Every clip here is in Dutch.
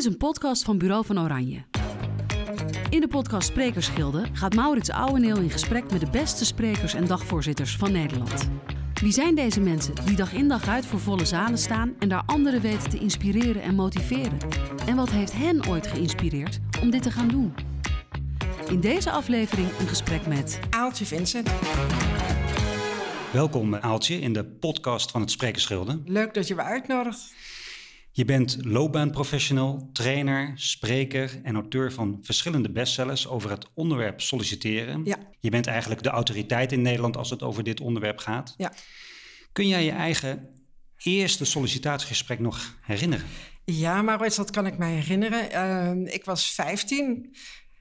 is een podcast van Bureau van Oranje. In de podcast Sprekersgilde gaat Maurits Ouweneel in gesprek met de beste sprekers en dagvoorzitters van Nederland. Wie zijn deze mensen die dag in dag uit voor volle zalen staan en daar anderen weten te inspireren en motiveren? En wat heeft hen ooit geïnspireerd om dit te gaan doen? In deze aflevering een gesprek met Aaltje Vincent. Welkom Aaltje in de podcast van het Sprekersgilde. Leuk dat je me uitnodigt. Je bent loopbaanprofessional, trainer, spreker en auteur van verschillende bestsellers over het onderwerp solliciteren. Ja. Je bent eigenlijk de autoriteit in Nederland als het over dit onderwerp gaat. Ja. Kun jij je eigen eerste sollicitatiegesprek nog herinneren? Ja, maar dat kan ik mij herinneren. Uh, ik was 15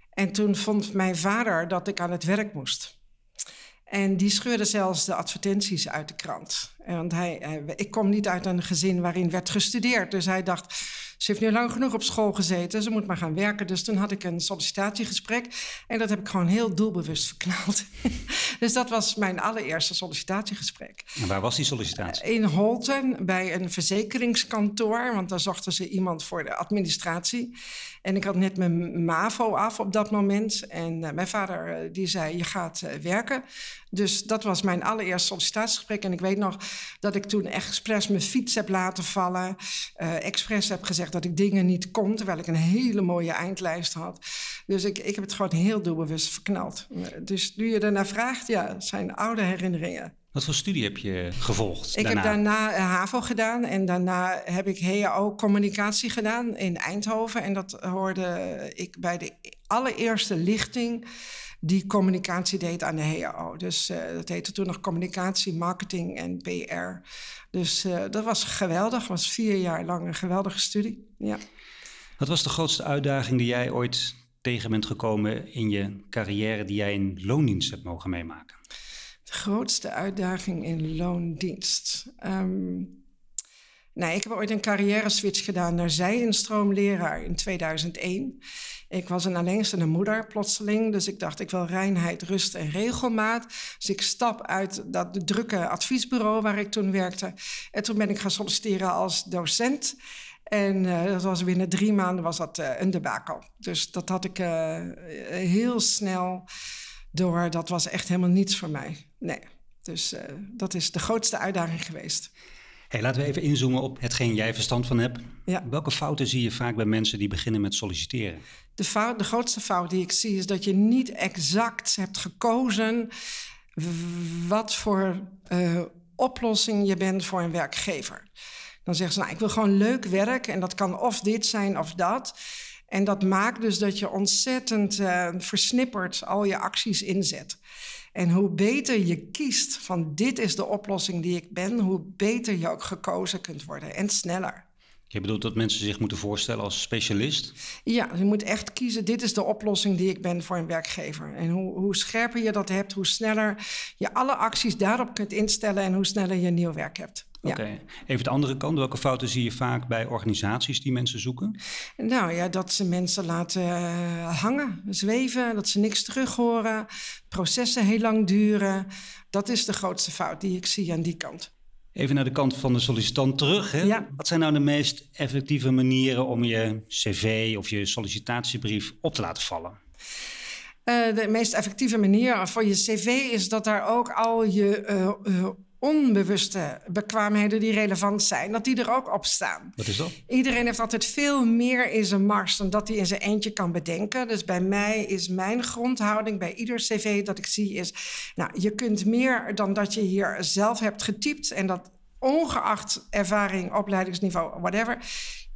en toen vond mijn vader dat ik aan het werk moest. En die scheurde zelfs de advertenties uit de krant. Want hij, ik kom niet uit een gezin waarin werd gestudeerd. Dus hij dacht, ze heeft nu lang genoeg op school gezeten, ze moet maar gaan werken. Dus toen had ik een sollicitatiegesprek en dat heb ik gewoon heel doelbewust verknald. dus dat was mijn allereerste sollicitatiegesprek. En waar was die sollicitatie? In Holten, bij een verzekeringskantoor, want daar zochten ze iemand voor de administratie. En ik had net mijn MAVO af op dat moment. En uh, mijn vader uh, die zei, je gaat uh, werken. Dus dat was mijn allereerste sollicitatiegesprek. En ik weet nog dat ik toen expres mijn fiets heb laten vallen. Expres heb gezegd dat ik dingen niet kon, terwijl ik een hele mooie eindlijst had. Dus ik, ik heb het gewoon heel doelbewust verknald. Dus nu je daarna vraagt, ja, zijn oude herinneringen. Wat voor studie heb je gevolgd? Ik daarna? heb daarna HAVO gedaan en daarna heb ik HAO communicatie gedaan in Eindhoven. En dat hoorde ik bij de allereerste lichting die communicatie deed aan de HAO. Dus uh, dat heette toen nog communicatie, marketing en PR. Dus uh, dat was geweldig. was vier jaar lang een geweldige studie. Ja. Wat was de grootste uitdaging die jij ooit tegen bent gekomen in je carrière die jij in loondienst hebt mogen meemaken? De grootste uitdaging in loondienst. Um, nou, ik heb ooit een carrière switch gedaan naar zij-instroomleraar in 2001. Ik was een alleenstaande moeder plotseling, dus ik dacht ik wil reinheid, rust en regelmaat. Dus ik stap uit dat drukke adviesbureau waar ik toen werkte. En toen ben ik gaan solliciteren als docent. En uh, dat was binnen drie maanden was dat uh, een debakel. Dus dat had ik uh, heel snel door. Dat was echt helemaal niets voor mij. Nee. Dus dat is de grootste uitdaging geweest. Hey, laten we even inzoomen op hetgeen jij verstand van hebt. Ja. Welke fouten zie je vaak bij mensen die beginnen met solliciteren? De, fout, de grootste fout die ik zie is dat je niet exact hebt gekozen wat voor uh, oplossing je bent voor een werkgever. Dan zeggen ze, nou, ik wil gewoon leuk werk en dat kan of dit zijn of dat. En dat maakt dus dat je ontzettend uh, versnipperd al je acties inzet. En hoe beter je kiest van dit is de oplossing die ik ben, hoe beter je ook gekozen kunt worden en sneller. Je bedoelt dat mensen zich moeten voorstellen als specialist? Ja, je moet echt kiezen, dit is de oplossing die ik ben voor een werkgever. En hoe, hoe scherper je dat hebt, hoe sneller je alle acties daarop kunt instellen en hoe sneller je nieuw werk hebt. Oké, okay. even de andere kant. Welke fouten zie je vaak bij organisaties die mensen zoeken? Nou ja, dat ze mensen laten uh, hangen, zweven, dat ze niks terug horen, processen heel lang duren. Dat is de grootste fout die ik zie aan die kant. Even naar de kant van de sollicitant terug. Hè? Ja. Wat zijn nou de meest effectieve manieren om je cv of je sollicitatiebrief op te laten vallen? Uh, de meest effectieve manier voor je cv is dat daar ook al je uh, uh, onbewuste bekwaamheden die relevant zijn, dat die er ook op staan. Wat is dat? Iedereen heeft altijd veel meer in zijn mars dan dat hij in zijn eentje kan bedenken. Dus bij mij is mijn grondhouding bij ieder cv dat ik zie is, nou, je kunt meer dan dat je hier zelf hebt getypt en dat ongeacht ervaring, opleidingsniveau, whatever.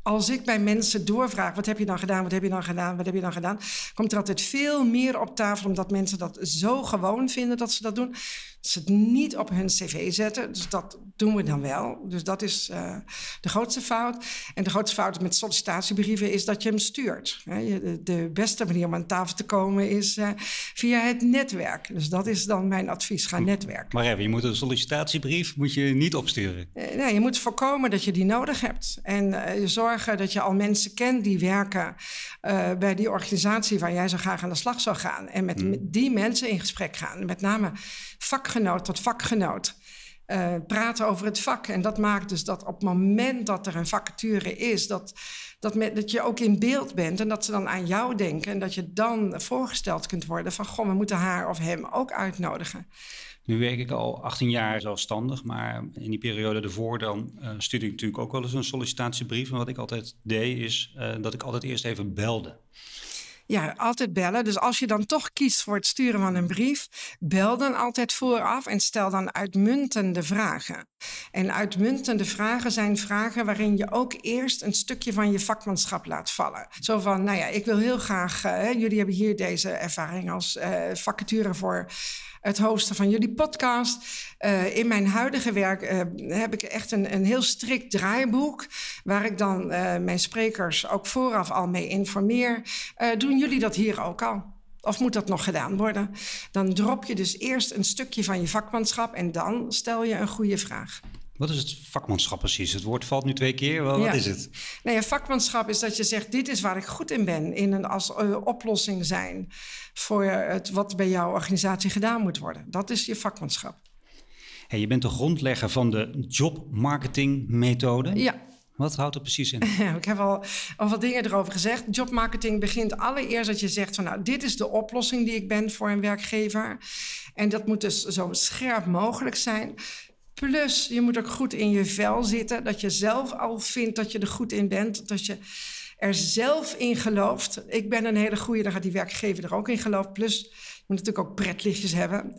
Als ik bij mensen doorvraag, wat heb je dan gedaan, wat heb je dan gedaan, wat heb je dan gedaan, komt er altijd veel meer op tafel, omdat mensen dat zo gewoon vinden dat ze dat doen. Ze het niet op hun cv zetten. Dus dat doen we dan wel. Dus dat is uh, de grootste fout. En de grootste fout met sollicitatiebrieven is dat je hem stuurt. De, beste manier om aan tafel te komen is uh, via het netwerk. Dus dat is dan mijn advies. Ga netwerken. Maar even, je moet een sollicitatiebrief moet je niet opsturen. Uh, nee, je moet voorkomen dat je die nodig hebt. En zorgen dat je al mensen kent die werken bij die organisatie waar jij zo graag aan de slag zou gaan. En met, hmm. met die mensen in gesprek gaan. Met name vakgenoot tot vakgenoot. Uh, praten over het vak. En dat maakt dus dat op het moment dat er een vacature is, dat, dat, dat je ook in beeld bent en dat ze dan aan jou denken. En dat je dan voorgesteld kunt worden van, goh, we moeten haar of hem ook uitnodigen. Nu werk ik al 18 jaar zelfstandig, maar in die periode ervoor dan uh, stuurde ik natuurlijk ook wel eens een sollicitatiebrief. En wat ik altijd deed is uh, dat ik altijd eerst even belde. Ja, altijd bellen. Dus als je dan toch kiest voor het sturen van een brief, bel dan altijd vooraf en stel dan uitmuntende vragen. En uitmuntende vragen zijn vragen waarin je ook eerst een stukje van je vakmanschap laat vallen. Zo van, nou ja, ik wil heel graag, uh, jullie hebben hier deze ervaring als uh, vacature voor het hosten van jullie podcast. Uh, in mijn huidige werk uh, heb ik echt een, een heel strikt draaiboek. Waar ik dan uh, mijn sprekers ook vooraf al mee informeer. doen jullie dat hier ook al? Of moet dat nog gedaan worden? Dan drop je dus eerst een stukje van je vakmanschap en dan stel je een goede vraag. Wat is het vakmanschap precies? Het woord valt nu twee keer. Wel, wat is het? Nee, vakmanschap is dat je zegt: dit is waar ik goed in ben. In een als uh, oplossing zijn voor het, wat bij jouw organisatie gedaan moet worden. Dat is je vakmanschap. Hey, je bent de grondlegger van de jobmarketingmethode. Ja. Wat houdt het precies in? ik heb al, al wat dingen erover gezegd. Jobmarketing begint allereerst dat je zegt van nou, dit is de oplossing die ik ben voor een werkgever. En dat moet dus zo scherp mogelijk zijn. Plus, je moet ook goed in je vel zitten. Dat je zelf al vindt dat je er goed in bent. Dat je er zelf in gelooft. Ik ben een hele goede, dan gaat die werkgever er ook in geloven. Plus, je moet natuurlijk ook pretlichtjes hebben.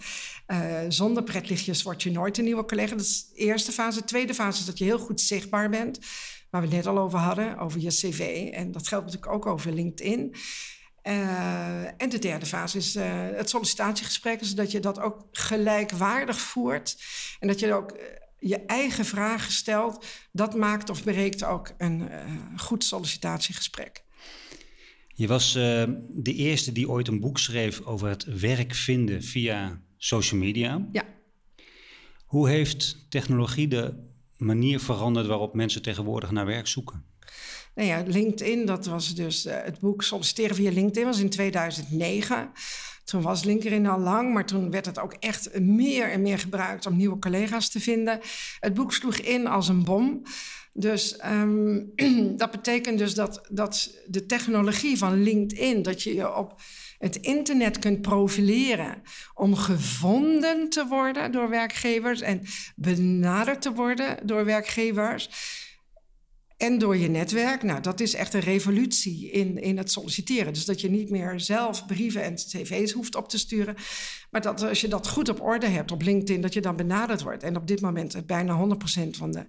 Uh, zonder pretlichtjes word je nooit een nieuwe collega. Dat is de eerste fase. De tweede fase is dat je heel goed zichtbaar bent. Waar we het net al over hadden, over je cv. En dat geldt natuurlijk ook over LinkedIn. Uh, en de derde fase is uh, het sollicitatiegesprek, zodat je dat ook gelijkwaardig voert. En dat je ook uh, je eigen vragen stelt. Dat maakt of bereikt ook een goed sollicitatiegesprek. Je was de eerste die ooit een boek schreef over het werk vinden via social media. Ja. Hoe heeft technologie de manier veranderd waarop mensen tegenwoordig naar werk zoeken? Nou ja, LinkedIn, dat was dus uh, het boek Solliciteren via LinkedIn, was in 2009. Toen was LinkedIn al lang, maar toen werd het ook echt meer en meer gebruikt om nieuwe collega's te vinden. Het boek sloeg in als een bom. Dus um, dat betekent dus dat, dat de technologie van LinkedIn, dat je je op het internet kunt profileren om gevonden te worden door werkgevers en benaderd te worden door werkgevers en door je netwerk. Nou, dat is echt een revolutie in, in het solliciteren. Dus dat je niet meer zelf brieven en cv's hoeft op te sturen. Maar dat als je dat goed op orde hebt op LinkedIn, dat je dan benaderd wordt. En op dit moment bijna 100% van de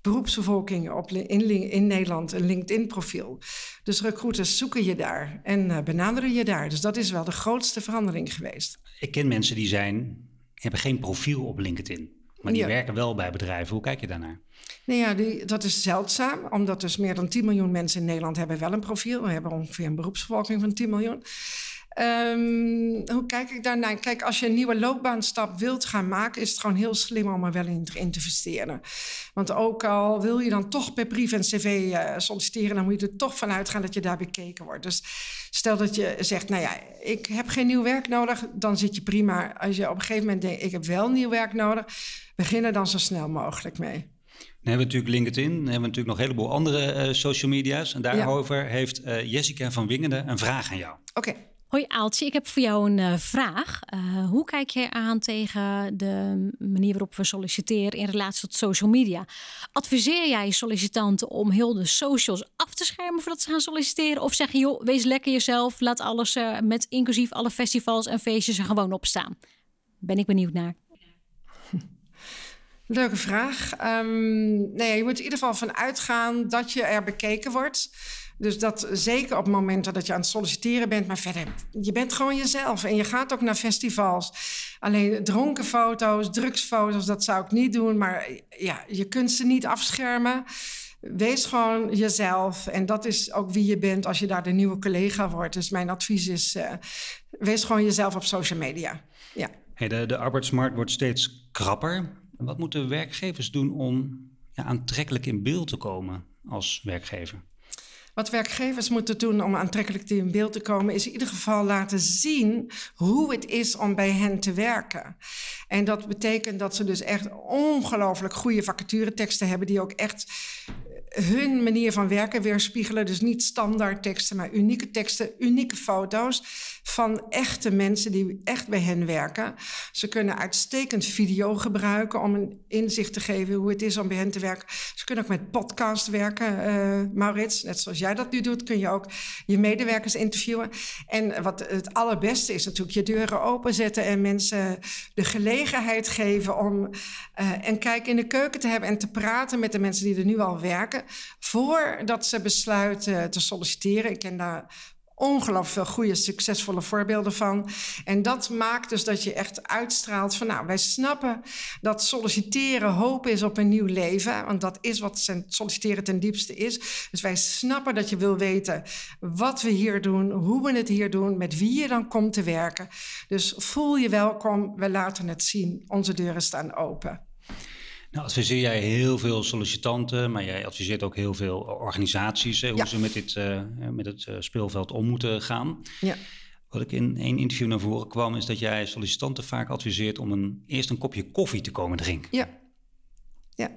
beroepsbevolking op, in, in Nederland een LinkedIn-profiel. Dus recruiters zoeken je daar en uh, benaderen je daar. Dus dat is wel de grootste verandering geweest. Ik ken mensen die zijn, hebben geen profiel op LinkedIn. Maar die werken wel bij bedrijven. Hoe kijk je daarnaar? Nou ja, die, dat is zeldzaam, omdat dus meer dan 10 miljoen mensen in Nederland hebben wel een profiel. We hebben ongeveer een beroepsbevolking van 10 miljoen. Um, hoe kijk ik daarnaar? Kijk, als je een nieuwe loopbaanstap wilt gaan maken, is het gewoon heel slim om er wel in te investeren. Want ook al wil je dan toch per brief en cv uh, solliciteren, dan moet je er toch vanuit gaan dat je daar bekeken wordt. Dus stel dat je zegt, nou ja, ik heb geen nieuw werk nodig, dan zit je prima. Als je op een gegeven moment denkt, ik heb wel nieuw werk nodig, begin er dan zo snel mogelijk mee. Dan hebben we natuurlijk LinkedIn, dan hebben we natuurlijk nog een heleboel andere uh, social media's. En daarover ja. heeft uh, Jessica van Wingenden een vraag aan jou. Oké. Okay. Hoi Aaltje, ik heb voor jou een uh, vraag. Uh, hoe kijk je aan tegen de manier waarop we solliciteren in relatie tot social media? Adviseer jij sollicitanten om heel de socials af te schermen voordat ze gaan solliciteren? Of zeg je, joh, wees lekker jezelf, laat alles uh, met inclusief alle festivals en feestjes er gewoon op staan? Ben ik benieuwd naar. Leuke vraag. Um, nee, je moet in ieder geval van uitgaan dat je er bekeken wordt. Dus dat zeker op momenten dat je aan het solliciteren bent, maar verder, je bent gewoon jezelf. En je gaat ook naar festivals. Alleen dronken foto's, drugsfoto's, dat zou ik niet doen. Maar ja, je kunt ze niet afschermen. Wees gewoon jezelf. En dat is ook wie je bent als je daar de nieuwe collega wordt. Dus mijn advies is, uh, wees gewoon jezelf op social media. Ja. Hey, de, de arbeidsmarkt wordt steeds krapper. Wat moeten werkgevers doen om ja, aantrekkelijk in beeld te komen als werkgever? Wat werkgevers moeten doen om aantrekkelijk in beeld te komen, is in ieder geval laten zien hoe het is om bij hen te werken. En dat betekent dat ze dus echt ongelooflijk goede vacatureteksten hebben, die ook echt hun manier van werken weerspiegelen. Dus niet standaard teksten, maar unieke teksten, unieke foto's van echte mensen die echt bij hen werken. Ze kunnen uitstekend video gebruiken om een inzicht te geven hoe het is om bij hen te werken. Ze kunnen ook met podcast werken, uh, Maurits. Net zoals jij dat nu doet, kun je ook je medewerkers interviewen. En wat het allerbeste is natuurlijk je deuren openzetten en mensen de gelegenheid geven om uh, een kijk in de keuken te hebben en te praten met de mensen die er nu al werken, voordat ze besluiten te solliciteren. Ik ken daar ongelooflijk veel goede, succesvolle voorbeelden van. En dat maakt dus dat je echt uitstraalt van... nou, wij snappen dat solliciteren hoop is op een nieuw leven. Want dat is wat solliciteren ten diepste is. Dus wij snappen dat je wil weten wat we hier doen... hoe we het hier doen, met wie je dan komt te werken. Dus voel je welkom, we laten het zien. Onze deuren staan open. Nou, adviseer jij heel veel sollicitanten, maar jij adviseert ook heel veel organisaties hoe ze met, dit, uh, met het uh, speelveld om moeten gaan. Ja. Wat ik in één interview naar voren kwam, is dat jij sollicitanten vaak adviseert om een, eerst een kopje koffie te komen drinken. Ja. Ja.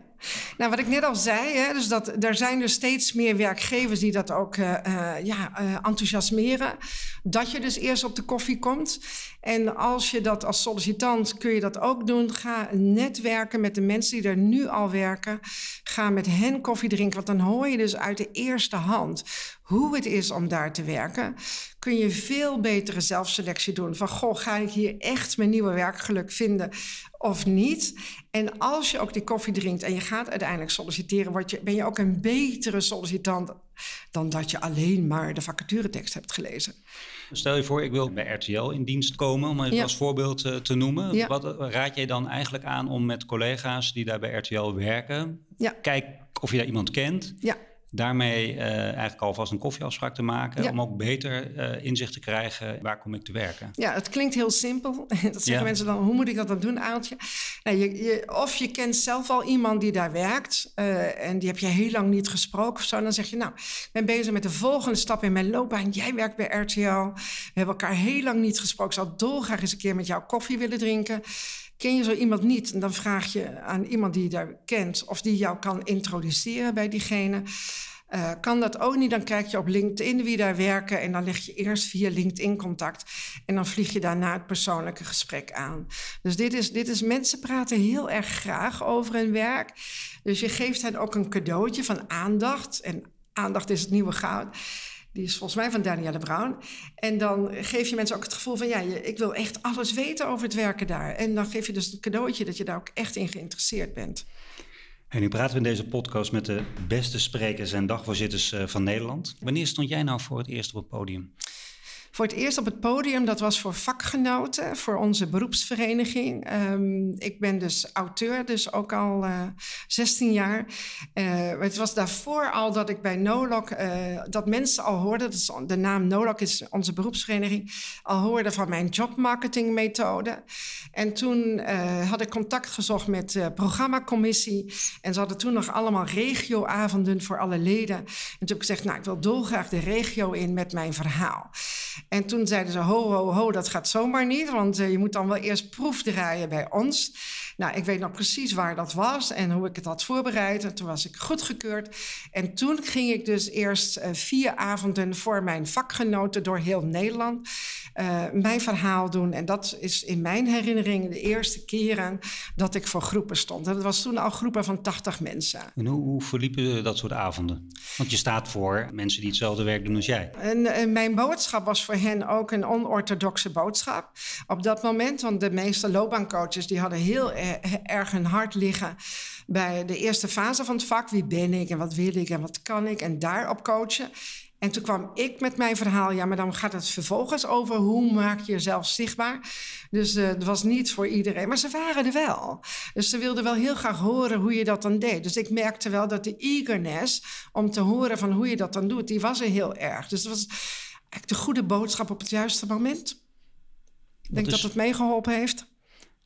Nou, wat ik net al zei, hè, dus dat er zijn dus steeds meer werkgevers die dat ook uh, uh, ja, uh, enthousiasmeren. Dat je dus eerst op de koffie komt. En als je dat als sollicitant kun je dat ook doen. Ga netwerken met de mensen die er nu al werken. Ga met hen koffie drinken, want dan hoor je dus uit de eerste hand hoe het is om daar te werken. Kun je veel betere zelfselectie doen. Van goh, ga ik hier echt mijn nieuwe werkgeluk vinden of niet? En als je ook die koffie drinkt en je gaat uiteindelijk solliciteren, word je, ben je ook een betere sollicitant dan dat je alleen maar de vacaturetekst hebt gelezen. Stel je voor, ik wil bij RTL in dienst komen, om het als voorbeeld uh, te noemen. Wat raad jij dan eigenlijk aan om met collega's die daar bij RTL werken, ja. kijk of je daar iemand kent, ja daarmee uh, eigenlijk alvast een koffieafspraak te maken. Om ook beter uh, inzicht te krijgen waar kom ik te werken. Ja, het klinkt heel simpel. dat zeggen mensen dan, hoe moet ik dat dan doen, Aaltje? Nou, je, je, of je kent zelf al iemand die daar werkt. Uh, en die heb je heel lang niet gesproken of zo. Dan zeg je, nou, ik ben bezig met de volgende stap in mijn loopbaan. Jij werkt bij RTL. We hebben elkaar heel lang niet gesproken. Ik zou dolgraag eens een keer met jou koffie willen drinken. Ken je zo iemand niet? Dan vraag je aan iemand die je daar kent of die jou kan introduceren bij diegene. Uh, kan dat ook niet, dan kijk je op LinkedIn wie daar werken en dan leg je eerst via LinkedIn contact en dan vlieg je daarna het persoonlijke gesprek aan. Dus dit is, dit is mensen praten heel erg graag over hun werk. Dus je geeft hen ook een cadeautje van aandacht en aandacht is het nieuwe goud. Die is volgens mij van Danielle Brown. En dan geef je mensen ook het gevoel van... ja, ik wil echt alles weten over het werken daar. En dan geef je dus een cadeautje dat je daar ook echt in geïnteresseerd bent. En nu praten we in deze podcast met de beste sprekers en dagvoorzitters eh, van Nederland. Wanneer stond jij nou voor het eerst op het podium? Voor het eerst op het podium, dat was voor vakgenoten, voor onze beroepsvereniging. Um, ik ben dus auteur, dus ook al uh, eh, 16 jaar. Uh, het was daarvoor al dat ik bij NOLOC, uh, dat mensen al hoorden, de naam NOLOC is onze beroepsvereniging, al hoorden van mijn jobmarketingmethode. En toen had ik contact gezocht met de programmacommissie. En ze hadden toen nog allemaal regioavonden voor alle leden. En toen heb ik gezegd, nou, ik wil dolgraag de regio in met mijn verhaal. En toen zeiden ze: ho, ho, ho, dat gaat zomaar niet, want uh, je moet dan wel eerst proefdraaien bij ons. Nou, ik weet nog precies waar dat was en hoe ik het had voorbereid. En toen was ik goedgekeurd. En toen ging ik dus eerst uh, vier avonden voor mijn vakgenoten door heel Nederland uh, mijn verhaal doen. En dat is in mijn herinnering de eerste keren dat ik voor groepen stond. En dat was toen al groepen van 80 mensen. En hoe, hoe verliepen dat soort avonden? Want je staat voor mensen die hetzelfde werk doen als jij. En, en mijn boodschap was voor hen ook een onorthodoxe boodschap op dat moment. Want de meeste loopbaancoaches die hadden heel erg hun hart liggen bij de eerste fase van het vak. Wie ben ik en wat wil ik en wat kan ik? En daarop coachen. En toen kwam ik met mijn verhaal. Ja, maar dan gaat het vervolgens over hoe maak je jezelf zichtbaar. Dus uh, het was niet voor iedereen, maar ze waren er wel. Dus ze wilden wel heel graag horen hoe je dat dan deed. Dus ik merkte wel dat de eagerness om te horen van hoe je dat dan doet, die was er heel erg. Dus het was eigenlijk de goede boodschap op het juiste moment. Ik denk dat het meegeholpen heeft.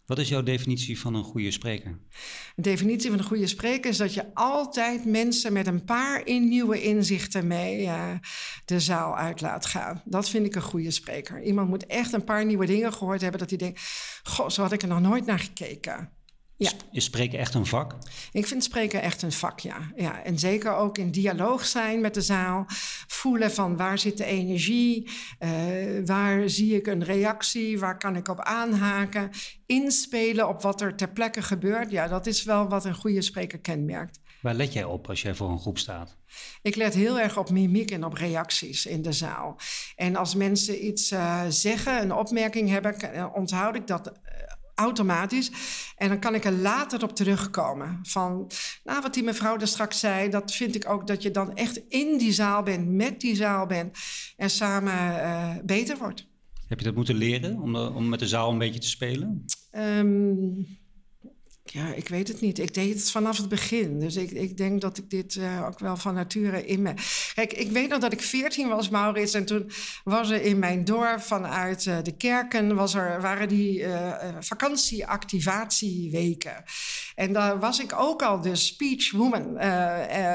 Wat is jouw definitie van een goede spreker? De definitie van een goede spreker is dat je altijd mensen met een paar in nieuwe inzichten mee uh, de zaal uit laat gaan. Dat vind ik een goede spreker. Iemand moet echt een paar nieuwe dingen gehoord hebben dat hij denkt: Goh, zo had ik er nog nooit naar gekeken. Ja. Is spreken echt een vak? Ik vind spreken echt een vak, ja. ja. En zeker ook in dialoog zijn met de zaal. Voelen van waar zit de energie? Uh, waar zie ik een reactie? Waar kan ik op aanhaken? Inspelen op wat er ter plekke gebeurt. Ja, dat is wel wat een goede spreker kenmerkt. Waar let jij op als jij voor een groep staat? Ik let heel erg op mimiek en op reacties in de zaal. En als mensen iets uh, zeggen, een opmerking hebben, eh, onthoud ik dat automatisch. En dan kan ik er later op terugkomen. Van, nou, wat die mevrouw er straks zei, dat vind ik ook dat je dan echt in die zaal bent, met die zaal bent en samen uh, beter wordt. Heb je dat moeten leren om, om met de zaal een beetje te spelen? Um, ja, ik weet het niet. Ik deed het vanaf het begin. Dus ik, ik denk dat ik dit uh, ook wel van nature in me. Kijk, ik weet nog dat ik 14 was, Maurits. En toen was er in mijn dorp vanuit uh, de kerken was er, waren die uh, vakantieactivatieweken. En daar was ik ook al de speechwoman.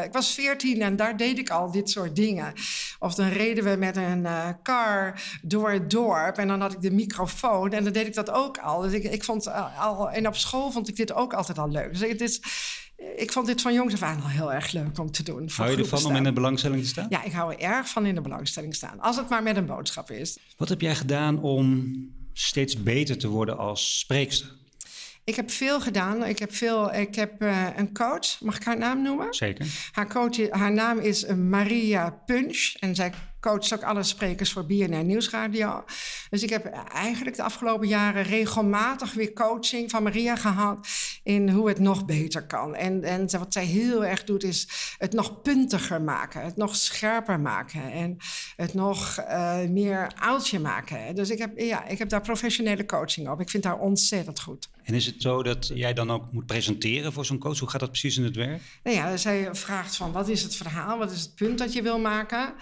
ik was 14 en daar deed ik al dit soort dingen. Of dan reden we met een car door het dorp. En dan had ik de microfoon. En dan deed ik dat ook al. Dus ik, ik vond al. En op school vond ik dit ook altijd al leuk. Dus het is, ik vond dit van jongs af aan al heel erg leuk om te doen. Hou je ervan om in de belangstelling te staan? Ja, ik hou er erg van in de belangstelling staan. Als het maar met een boodschap is. Wat heb jij gedaan om steeds beter te worden als spreekster? Ik heb veel gedaan. Ik heb, veel, ik heb uh, een coach. Mag ik haar naam noemen? Zeker. Haar, coach, haar naam is Maria Punch. En zij coacht ook alle sprekers voor BNR Nieuwsradio. Dus ik heb eigenlijk de afgelopen jaren regelmatig weer coaching van Maria gehad in hoe het nog beter kan. En, en wat zij heel erg doet is het nog puntiger maken, het nog scherper maken en het nog uh, meer oudje maken. Dus ik heb, ja, ik heb daar professionele coaching op. Ik vind haar ontzettend goed. En is het zo dat jij dan ook moet presenteren voor zo'n coach? Hoe gaat dat precies in het werk? Nou ja, zij vraagt van wat is het verhaal, wat is het punt dat je wil maken?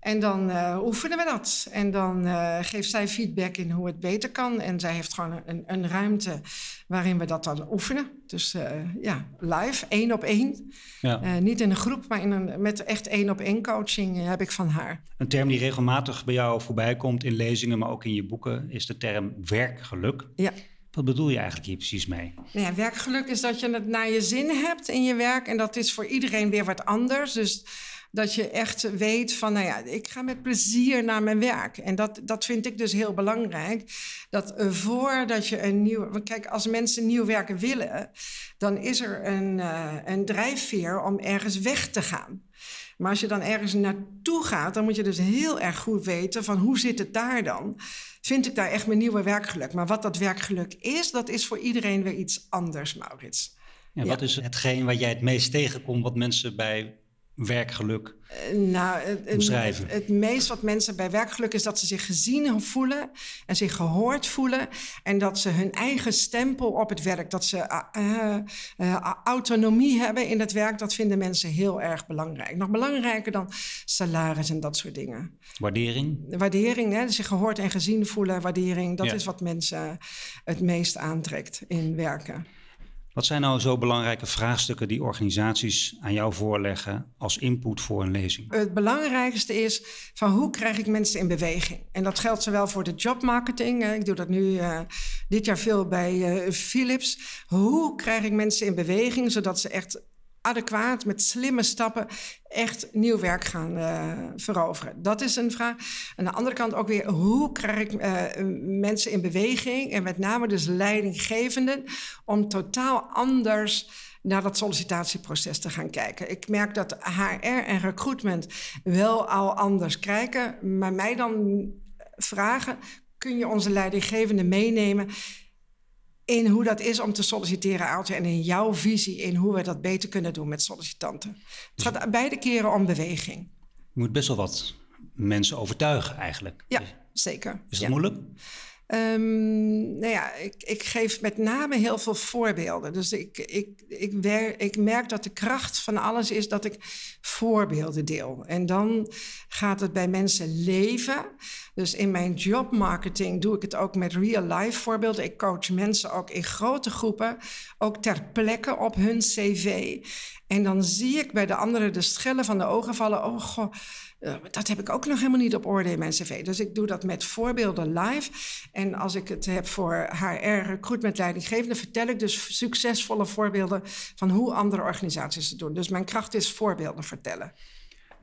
En dan uh, oefenen we dat. En dan uh, geeft zij feedback in hoe het beter kan. En zij heeft gewoon een, een ruimte waarin we dat dan oefenen. Dus uh, ja, live, één op één. Ja. niet in een groep, maar in een, met echt één op één coaching heb ik van haar. Een term die regelmatig bij jou voorbij komt in lezingen, maar ook in je boeken, is de term werkgeluk. Ja. Wat bedoel je eigenlijk hier precies mee? Nou ja, werkgeluk is dat je het naar je zin hebt in je werk. En dat is voor iedereen weer wat anders. Dus dat je echt weet van, nou ja, ik ga met plezier naar mijn werk. En dat, dat vind ik dus heel belangrijk. Dat voordat je een nieuw... Kijk, als mensen nieuw werken willen... dan is er een, uh, een drijfveer om ergens weg te gaan. Maar als je dan ergens naartoe gaat... dan moet je dus heel erg goed weten van hoe zit het daar dan... Vind ik daar echt mijn nieuwe werkgeluk? Maar wat dat werkgeluk is, dat is voor iedereen weer iets anders, Maurits. Ja, Wat is hetgeen wat jij het meest tegenkomt, wat mensen bij werkgeluk uh, nou, het, het, het, meest wat mensen bij werkgeluk is dat ze zich gezien voelen en zich gehoord voelen. En dat ze hun eigen stempel op het werk, dat ze uh, uh, autonomie hebben in het werk, dat vinden mensen heel erg belangrijk. Nog belangrijker dan salaris en dat soort dingen. Waardering? Waardering, hè, zich gehoord en gezien voelen, waardering, dat is wat mensen het meest aantrekt in werken. Wat zijn nou zo belangrijke vraagstukken die organisaties aan jou voorleggen als input voor een lezing? Het belangrijkste is van hoe krijg ik mensen in beweging? En dat geldt zowel voor de jobmarketing. Ik doe dat nu uh, dit jaar veel bij uh, Philips. Hoe krijg ik mensen in beweging zodat ze echt adequaat, met slimme stappen, echt nieuw werk gaan uh, veroveren? Dat is een vraag. Aan de andere kant ook weer, hoe krijg ik uh, mensen in beweging, en met name dus leidinggevenden, om totaal anders naar dat sollicitatieproces te gaan kijken. Ik merk dat HR en recruitment wel al anders kijken, maar mij dan vragen: kun je onze leidinggevende meenemen in hoe dat is om te solliciteren, Aaltje, en in jouw visie in hoe we dat beter kunnen doen met sollicitanten. Het gaat beide keren om beweging. Je moet best wel wat mensen overtuigen eigenlijk. Ja, zeker. Is dat moeilijk? Um, nou ja, ik, ik, geef met name heel veel voorbeelden. Dus ik, ik, ik, ik merk dat de kracht van alles is dat ik voorbeelden deel. En dan gaat het bij mensen leven. Dus in mijn jobmarketing doe ik het ook met real-life voorbeelden. Ik coach mensen ook in grote groepen, ook ter plekke op hun cv. En dan zie ik bij de anderen de schellen van de ogen vallen. Oh, goh, eh, dat heb ik ook nog helemaal niet op orde in mijn cv. Dus ik doe dat met voorbeelden live. En als ik het heb voor HR, recruitment, leidinggevende, vertel ik dus succesvolle voorbeelden van hoe andere organisaties het doen. Dus mijn kracht is voorbeelden vertellen.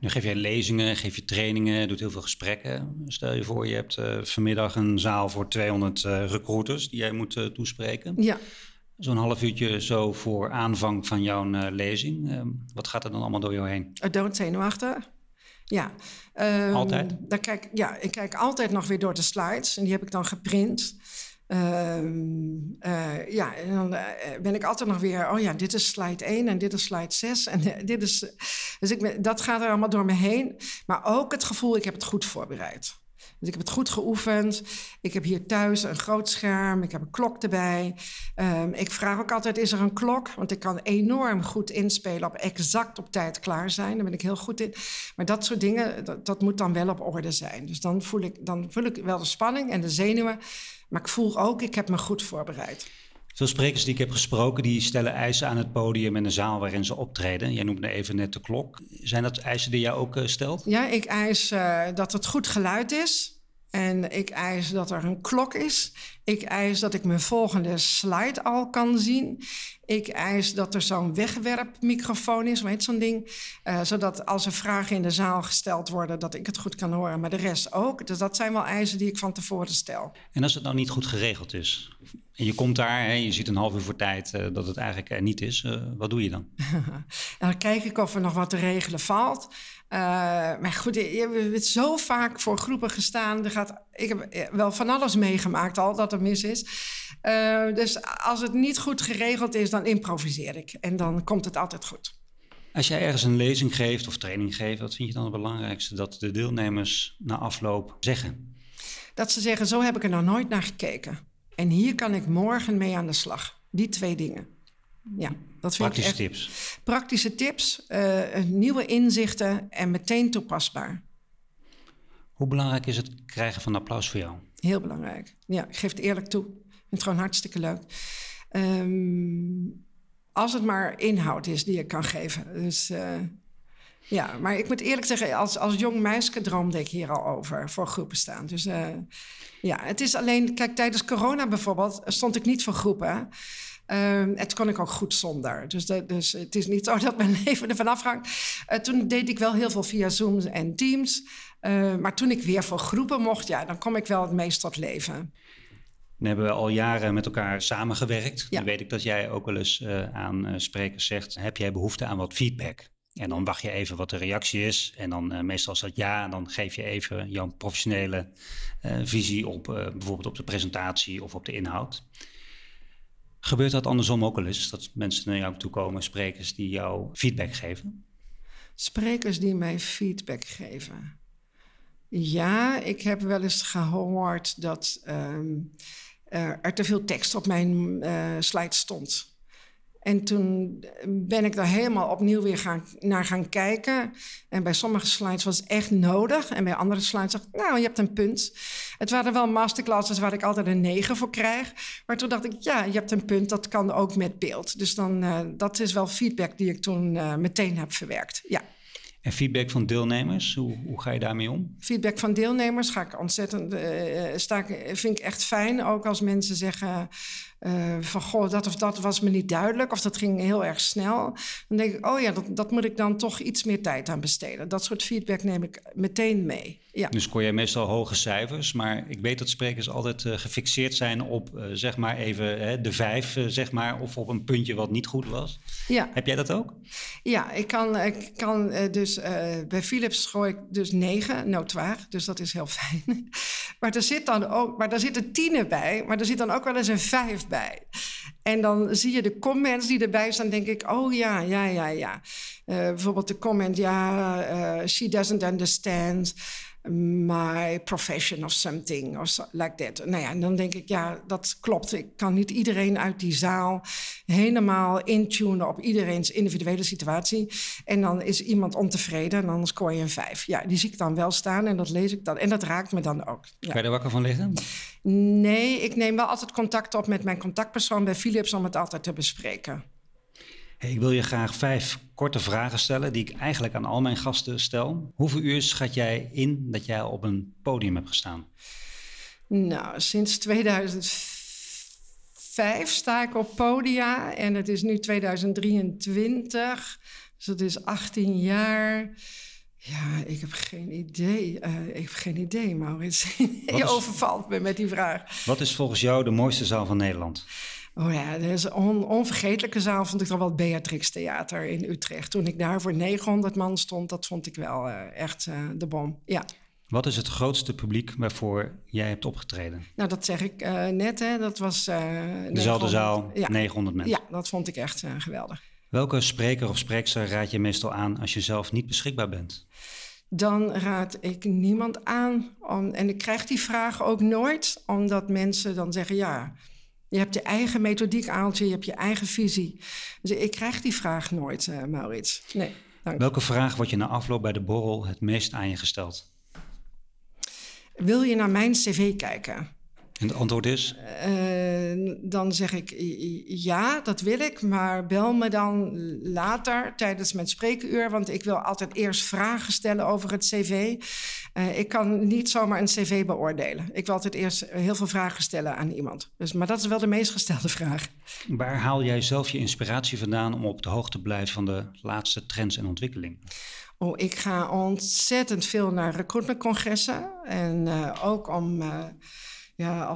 Nu geef je lezingen, geef je trainingen, doet heel veel gesprekken. Stel je voor, je hebt uh, vanmiddag een zaal voor 200 uh, recruiters die jij moet uh, toespreken. Ja. Zo'n half uurtje zo voor aanvang van jouw lezing. Ehm, wat gaat er dan allemaal door jou heen? Dood zenuwachtig. Ja. Um, altijd? Dan kijk, ja, ik kijk altijd nog weer door de slides. En die heb ik dan geprint. Um, uh, ja, en dan uh, ben ik altijd nog weer, oh ja, dit is slide 1 en dit is slide 6. En uh, dit is, dus ik ben, dat gaat er allemaal door me heen. Maar ook het gevoel, ik heb het goed voorbereid. Dus ik heb het goed geoefend. Ik heb hier thuis een groot scherm. Ik heb een klok erbij. Um, ik vraag ook altijd: is er een klok? Want ik kan enorm goed inspelen op exact op tijd klaar zijn. Daar ben ik heel goed in. Maar dat soort dingen, dat, dat moet dan wel op orde zijn. Dus dan voel, ik, dan voel ik wel de spanning en de zenuwen. Maar ik voel ook, ik heb me goed voorbereid. Veel sprekers die ik heb gesproken, die stellen eisen aan het podium en de zaal waarin ze optreden. Jij noemde even net de klok. Zijn dat eisen die jij ook uh, stelt? Ja, ik eis uh, dat het goed geluid is. En ik eis dat er een klok is. Ik eis dat ik mijn volgende slide al kan zien. Ik eis dat er zo'n wegwerpmicrofoon is, weet zo'n ding. Uh, zodat als er vragen in de zaal gesteld worden, dat ik het goed kan horen. Maar de rest ook. Dus dat zijn wel eisen die ik van tevoren stel. En als het nou niet goed geregeld is? En je komt daar, hè, je ziet een half uur voor tijd uh, dat het eigenlijk er niet is. Uh, wat doe je dan? dan kijk ik of er nog wat te regelen valt. Uh, maar goed, je hebt zo vaak voor groepen gestaan. Er gaat, ik heb wel van alles meegemaakt al dat er mis is. Dus als het niet goed geregeld is, dan improviseer ik. En dan komt het altijd goed. Als jij ergens een lezing geeft of training geeft, wat vind je dan het belangrijkste dat de deelnemers na afloop zeggen? Dat ze zeggen: Zo heb ik er nog nooit naar gekeken. En hier kan ik morgen mee aan de slag. Die twee dingen. Ja, dat vind praktische ik echt, tips. Praktische tips, uh, nieuwe inzichten en meteen toepasbaar. Hoe belangrijk is het krijgen van applaus voor jou? Heel belangrijk. Ja, ik geef het eerlijk toe. Ik vind het gewoon hartstikke leuk. Um, als het maar inhoud is die ik kan geven. Dus uh, ja, maar ik moet eerlijk zeggen, als, als jong meisje droomde ik hier al over voor groepen staan. Dus uh, ja, het is alleen, kijk, tijdens corona bijvoorbeeld stond ik niet voor groepen. En toen kon ik ook goed zonder. Dus, de, dus het is niet zo dat mijn leven ervan afhangt. Uh, toen deed ik wel heel veel via Zoom en Teams. Uh, maar toen ik weer voor groepen mocht, ja, dan kom ik wel het meest tot leven. Dan hebben we al jaren met elkaar samengewerkt. Ja. Dan weet ik dat jij ook wel eens uh, aan sprekers zegt: heb jij behoefte aan wat feedback? En dan wacht je even wat de reactie is. En dan meestal is dat ja. En dan geef je even jouw professionele visie op bijvoorbeeld op de presentatie of op de inhoud. Gebeurt dat andersom ook wel eens? Dat mensen naar jou toe komen, sprekers die jou feedback geven? Sprekers die mij feedback geven. Ja, ik heb wel eens gehoord dat um, er te veel tekst op mijn slide stond. En toen ben ik daar helemaal opnieuw weer gaan, naar gaan kijken. En bij sommige slides was het echt nodig. En bij andere slides dacht ik, nou, je hebt een punt. Het waren wel masterclasses waar ik altijd een 9 voor krijg. Maar toen dacht ik, ja, je hebt een punt, dat kan ook met beeld. Dus dan, uh, dat is wel feedback die ik toen uh, meteen heb verwerkt, ja. En feedback van deelnemers, hoe, hoe ga je daarmee om? Feedback van deelnemers ga ik ontzettend, uh, sta ik, vind ik echt fijn. Ook als mensen zeggen uh, van goh, dat of dat was me niet duidelijk, of dat ging heel erg snel. Dan denk ik, oh ja, dat, dat moet ik dan toch iets meer tijd aan besteden. Dat soort feedback neem ik meteen mee. Ja. Dus scoor jij meestal hoge cijfers, maar ik weet dat sprekers altijd uh, gefixeerd zijn op uh, zeg maar even de vijf, zeg maar, of op een puntje wat niet goed was. Ja. Heb jij dat ook? Ja, ik kan, ik kan dus bij Philips schoor ik dus negen, notoir, dus dat is heel fijn. maar er zit dan ook, maar daar zitten tienen bij, maar er zit dan ook wel eens een vijf bij En dan zie je de comments die erbij staan, denk ik, oh ja, ja, ja, ja. Uh, bijvoorbeeld de comment, ja, uh, she doesn't understand my profession of something, of so, like that. Nou ja, en dan denk ik, ja, dat klopt. Ik kan niet iedereen uit die zaal helemaal intunen op iedereen's individuele situatie. En dan is iemand ontevreden en dan scoor je een vijf. Ja, die zie ik dan wel staan en dat lees ik dan. En dat raakt me dan ook. Ja. Kan je er wakker van liggen? Nee, ik neem wel altijd contact op met mijn contactpersoon bij Philips om het altijd te bespreken. Ik wil je graag vijf korte vragen stellen die ik eigenlijk aan al mijn gasten stel. Hoeveel uur schat jij in dat jij op een podium hebt gestaan? Nou, sinds 2005 sta ik op podia en het is nu 2023, dus dat is 18 jaar. Ja, ik heb geen idee. Uh, ik heb geen idee, Maurits. je overvalt me met die vraag. Wat is volgens jou de mooiste zaal van Nederland? Oh ja, dat is een on, onvergetelijke zaal vond ik dan wel het Beatrix Theater in Utrecht. Toen ik daar voor 900 man stond, dat vond ik wel uh, echt uh, de bom. Ja. Wat is het grootste publiek waarvoor jij hebt opgetreden? Nou, dat zeg ik uh, net, hè. Dat was... Dezelfde zaal, ja. 900 mensen. Ja, dat vond ik echt geweldig. Welke spreker of spreekster raad je meestal aan als je zelf niet beschikbaar bent? Dan raad ik niemand aan. Om, en ik krijg die vraag ook nooit, omdat mensen dan zeggen: ja, je hebt je eigen methodiek, Aaltje, je hebt je eigen visie. Dus ik krijg die vraag nooit, uh, Maurits. Nee, dank. Welke vraag wordt je na afloop bij de borrel het meest aan je gesteld? Wil je naar mijn cv kijken? En het antwoord is? Uh, dan zeg ik ja, dat wil ik, maar bel me dan later tijdens mijn spreekuur, want ik wil altijd eerst vragen stellen over het cv. Uh, ik kan niet zomaar een cv beoordelen. Ik wil altijd eerst heel veel vragen stellen aan iemand. Dus, maar dat is wel de meest gestelde vraag. Waar haal jij zelf je inspiratie vandaan om op de hoogte te blijven van de laatste trends en ontwikkelingen? Oh, ik ga ontzettend veel naar recruitmentcongressen en uh, ook om ja,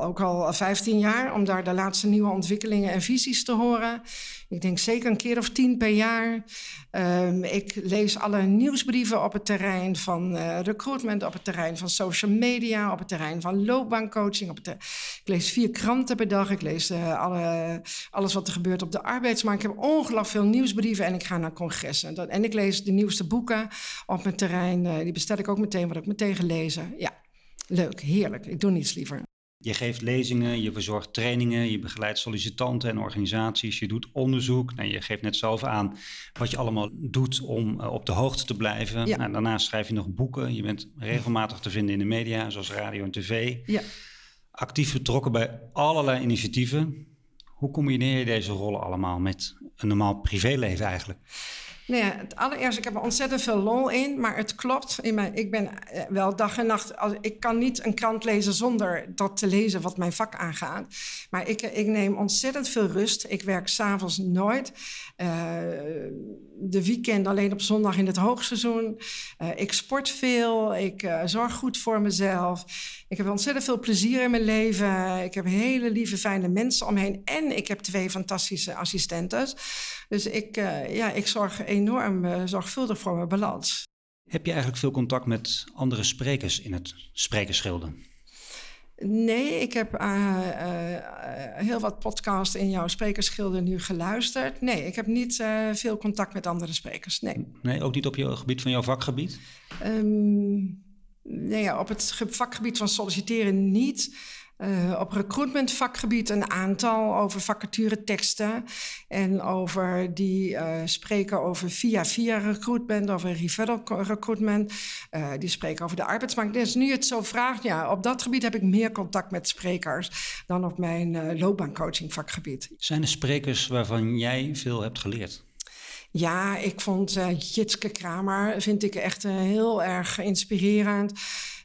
ook al 15 jaar om daar de laatste nieuwe ontwikkelingen en visies te horen. Ik denk zeker een keer of tien per jaar. Um, ik lees alle nieuwsbrieven op het terrein van uh, recruitment, op het terrein van social media, op het terrein van loopbaancoaching. Op ik lees vier kranten per dag. Ik lees uh, alle, alles wat er gebeurt op de arbeidsmarkt. Ik heb ongelooflijk veel nieuwsbrieven en ik ga naar congressen. En ik lees de nieuwste boeken op mijn terrein. Uh, die bestel ik ook meteen, wat ik meteen gelezen. Ja. Leuk, heerlijk. Ik doe niets liever. Je geeft lezingen, je verzorgt trainingen, je begeleidt sollicitanten en organisaties, je doet onderzoek. Nou, je geeft net zelf aan wat je allemaal doet om uh, op de hoogte te blijven. Ja. Nou, daarnaast schrijf je nog boeken. Je bent regelmatig te vinden in de media, zoals radio en tv. Ja. Actief betrokken bij allerlei initiatieven. Hoe combineer je deze rollen allemaal met een normaal privéleven eigenlijk? Nee, nou het allereerst, ik heb er ontzettend veel lol in, maar het klopt. In mijn, ik ben eh, wel dag en nacht, ik kan niet een krant lezen zonder dat te lezen wat mijn vak aangaat. Maar ik, ik neem ontzettend veel rust. Ik werk s'avonds nooit. Uh, de weekend alleen op zondag in het hoogseizoen. Uh, ik sport veel, ik zorg goed voor mezelf. Ik heb ontzettend veel plezier in mijn leven. Ik heb hele lieve, fijne mensen omheen. En ik heb twee fantastische assistenten. Dus ik, ja, ik zorg enorm uh, zorgvuldig voor mijn balans. Heb je eigenlijk veel contact met andere sprekers in het sprekersschilden? Nee, ik heb uh, heel wat podcasts in jouw sprekersschilden nu geluisterd. Nee, ik heb niet veel contact met andere sprekers. Nee. nee, ook niet op je gebied van jouw vakgebied? Um, nee, op het vakgebied van solliciteren niet. Uh, op recruitmentvakgebied een aantal over vacatureteksten en over die uh, spreken over via-via recruitment, over referral recruitment. Uh, die spreken over de arbeidsmarkt. Dus nu het zo vraagt, ja, op dat gebied heb ik meer contact met sprekers dan op mijn loopbaancoaching vakgebied. Zijn er sprekers waarvan jij veel hebt geleerd? Ja, ik vond uh, Jitske Kramer vind ik echt uh, heel erg inspirerend.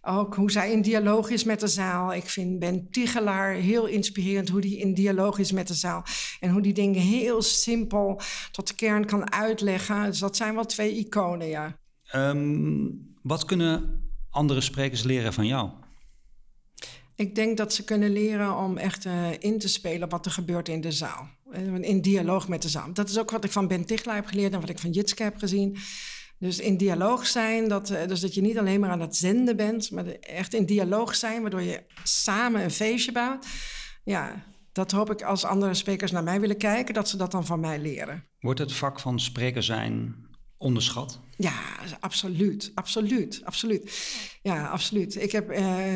Ook hoe zij in dialoog is met de zaal. Ik vind Ben Tigelaar heel inspirerend hoe die in dialoog is met de zaal. En hoe die dingen heel simpel tot de kern kan uitleggen. Dus dat zijn wel twee iconen, ja. Um, wat kunnen andere sprekers leren van jou? Ik denk dat ze kunnen leren om echt uh, in te spelen wat er gebeurt in de zaal. In dialoog met de zaal. Dat is ook wat ik van Ben Tichelaar heb geleerd en wat ik van Jitske heb gezien. Dus in dialoog zijn, dat, eh, dus dat je niet alleen maar aan het zenden bent, maar echt in dialoog zijn, waardoor je samen een feestje bouwt. Ja, dat hoop ik als andere sprekers naar mij willen kijken, dat ze dat dan van mij leren. Wordt het vak van spreker zijn onderschat? Ja, absoluut, absoluut, absoluut. Ja, absoluut. Ik heb. Uh,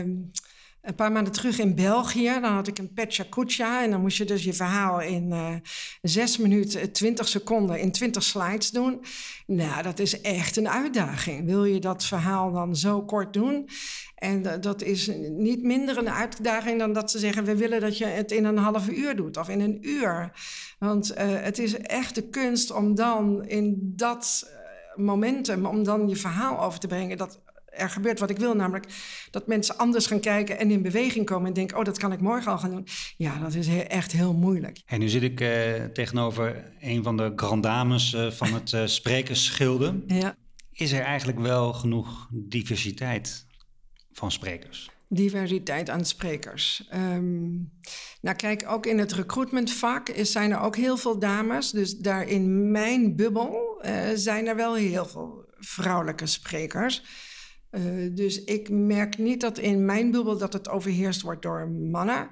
een paar maanden terug in België. Dan had ik een Pecha Kucha. En dan moest je dus je verhaal in uh, zes minuten, 20 seconden, in 20 slides doen. Nou, dat is echt een uitdaging. Wil je dat verhaal dan zo kort doen? En dat is niet minder een uitdaging dan dat ze zeggen: we willen dat je het in een half uur doet of in een uur. Want uh, het is echt de kunst om dan in dat eh, momentum, om dan je verhaal over te brengen. Dat er gebeurt wat ik wil, namelijk dat mensen anders gaan kijken en in beweging komen en denken: oh, dat kan ik morgen al gaan doen. Ja, dat is echt heel moeilijk. En nu zit ik uh, tegenover een van de grandames uh, van het uh, sprekersschilde. Ja. Is er eigenlijk wel genoeg diversiteit van sprekers? Diversiteit aan sprekers. Um, nou, kijk, ook in het recruitmentvak zijn er ook heel veel dames. Dus daar in mijn bubbel zijn er wel heel veel vrouwelijke sprekers. Uh, dus ik merk niet dat in mijn bubbel dat het overheerst wordt door mannen.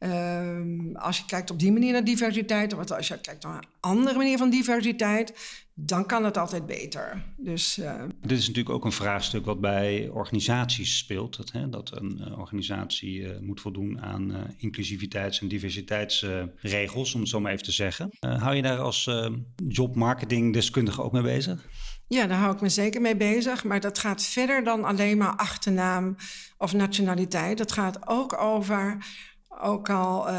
Uh, als je kijkt op die manier naar diversiteit, of als je kijkt naar een andere manier van diversiteit, dan kan het altijd beter. Dus, uh... Dit is natuurlijk ook een vraagstuk wat bij organisaties speelt. Dat, hè, dat een organisatie moet voldoen aan inclusiviteits- en diversiteitsregels, om het zo maar even te zeggen. hou je daar als jobmarketingdeskundige ook mee bezig? Ja, daar hou ik me zeker mee bezig. Maar dat gaat verder dan alleen maar achternaam of nationaliteit. Dat gaat ook over, ook al uh,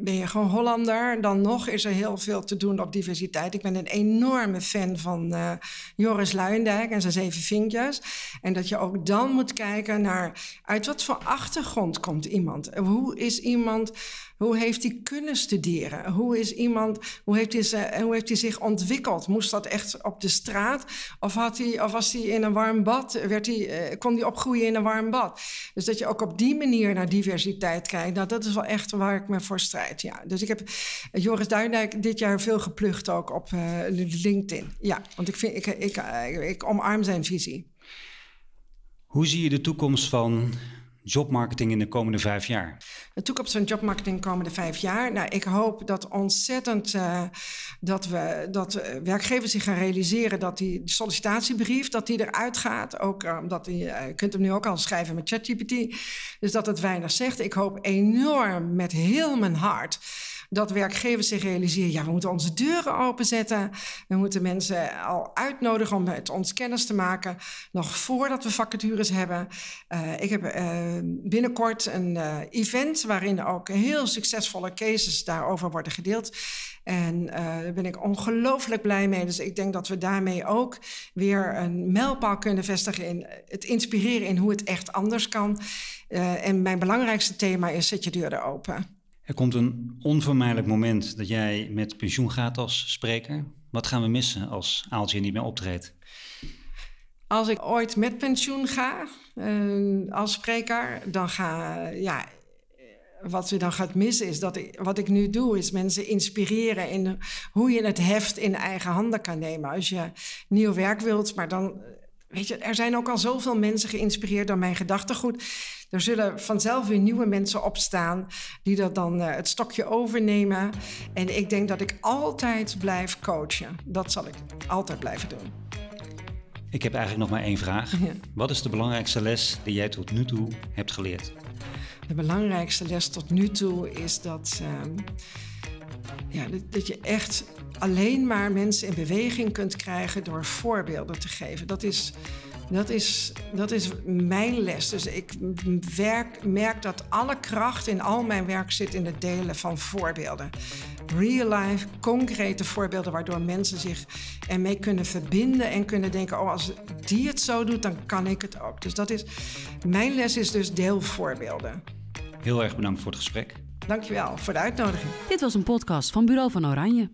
ben je gewoon Hollander, dan nog is er heel veel te doen op diversiteit. Ik ben een enorme fan van uh, Joris Luijendijk en zijn zeven vinkjes. En dat je ook dan moet kijken naar uit wat voor achtergrond komt iemand. Hoe is iemand hoe heeft hij kunnen studeren? Hoe is iemand, hoe heeft hij, hoe heeft hij zich ontwikkeld? Moest dat echt op de straat? Of, had hij, of was hij in een warm bad? Werd hij, uh, kon hij opgroeien in een warm bad? Dus dat je ook op die manier naar diversiteit kijkt. Nou, dat is wel echt waar ik me voor strijd. Ja. Dus ik heb uh, Joris Duindijk dit jaar veel geplucht ook op uh, LinkedIn. Ja, want ik, vind, ik, ik, ik omarm zijn visie. Hoe zie je de toekomst van jobmarketing in de komende vijf jaar? De toekomst van jobmarketing de komende vijf jaar. Nou, ik hoop dat ontzettend uh, dat, we, dat werkgevers zich gaan realiseren dat die sollicitatiebrief dat die eruit gaat. Ook uh, omdat je kunt hem nu ook al schrijven met ChatGPT. Dus dat het weinig zegt. Ik hoop enorm met heel mijn hart dat werkgevers zich realiseren: ja, we moeten onze deuren openzetten. We moeten mensen al uitnodigen om met ons kennis te maken, nog voordat we vacatures hebben. Uh, ik heb uh, binnenkort een uh, event waarin ook heel succesvolle cases daarover worden gedeeld. En daar ben ik ongelooflijk blij mee. Dus ik denk dat we daarmee ook weer een mijlpaal kunnen vestigen in het inspireren in hoe het echt anders kan. en mijn belangrijkste thema is: zet je deuren open. Er komt een onvermijdelijk moment dat jij met pensioen gaat als spreker. Wat gaan we missen als Aaltje niet meer optreedt? Als ik ooit met pensioen ga uh, als spreker, dan ga ja, wat we dan gaat missen is dat ik, wat ik nu doe, is mensen inspireren in hoe je het heft in eigen handen kan nemen. Als je nieuw werk wilt, maar dan, weet je, er zijn ook al zoveel mensen geïnspireerd door mijn gedachtegoed. Er zullen vanzelf weer nieuwe mensen opstaan die dat dan uh, het stokje overnemen. En ik denk dat ik altijd blijf coachen. Dat zal ik altijd blijven doen. Ik heb eigenlijk nog maar één vraag. Ja. Wat is de belangrijkste les die jij tot nu toe hebt geleerd? De belangrijkste les tot nu toe is dat, uh, ja, dat je echt alleen maar mensen in beweging kunt krijgen door voorbeelden te geven. Dat is dat is, dat is mijn les. Dus ik werk, merk dat alle kracht in al mijn werk zit in het delen van voorbeelden. Real life, concrete voorbeelden waardoor mensen zich ermee kunnen verbinden en kunnen denken: oh, als die het zo doet, dan kan ik het ook. Dus dat is, mijn les is dus deel voorbeelden. Heel erg bedankt voor het gesprek. Dankjewel voor de uitnodiging. Dit was een podcast van Bureau van Oranje.